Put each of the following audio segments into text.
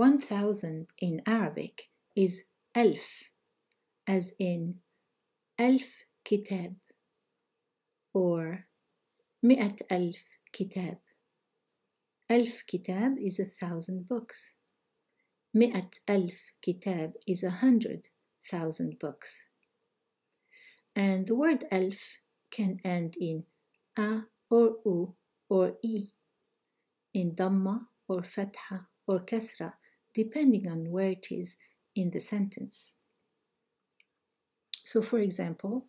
1000 in Arabic is elf, as in elf kitab or mi'at elf kitab. Elf kitab is a thousand books. Mi'at elf kitab is a hundred thousand books. And the word elf can end in a or u or i, in dhamma or fatha or kasra depending on where it is in the sentence. So, for example,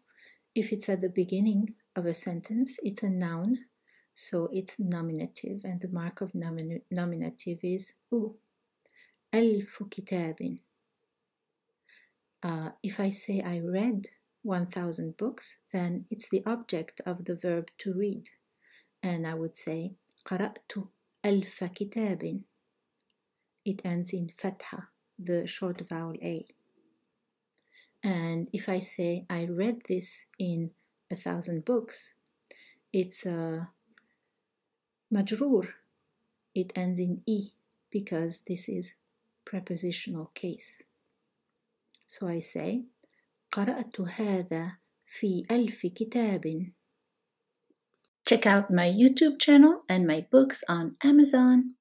if it's at the beginning of a sentence, it's a noun, so it's nominative, and the mark of nomin- nominative is u. ألف كتاب. Uh, if I say I read 1000 books, then it's the object of the verb to read. And I would say قرأت ألف كتاب. It ends in fatha, the short vowel A. And if I say I read this in a thousand books, it's a majrur. It ends in E because this is prepositional case. So I say قرأت هذا في ألف كتاب. Check out my YouTube channel and my books on Amazon.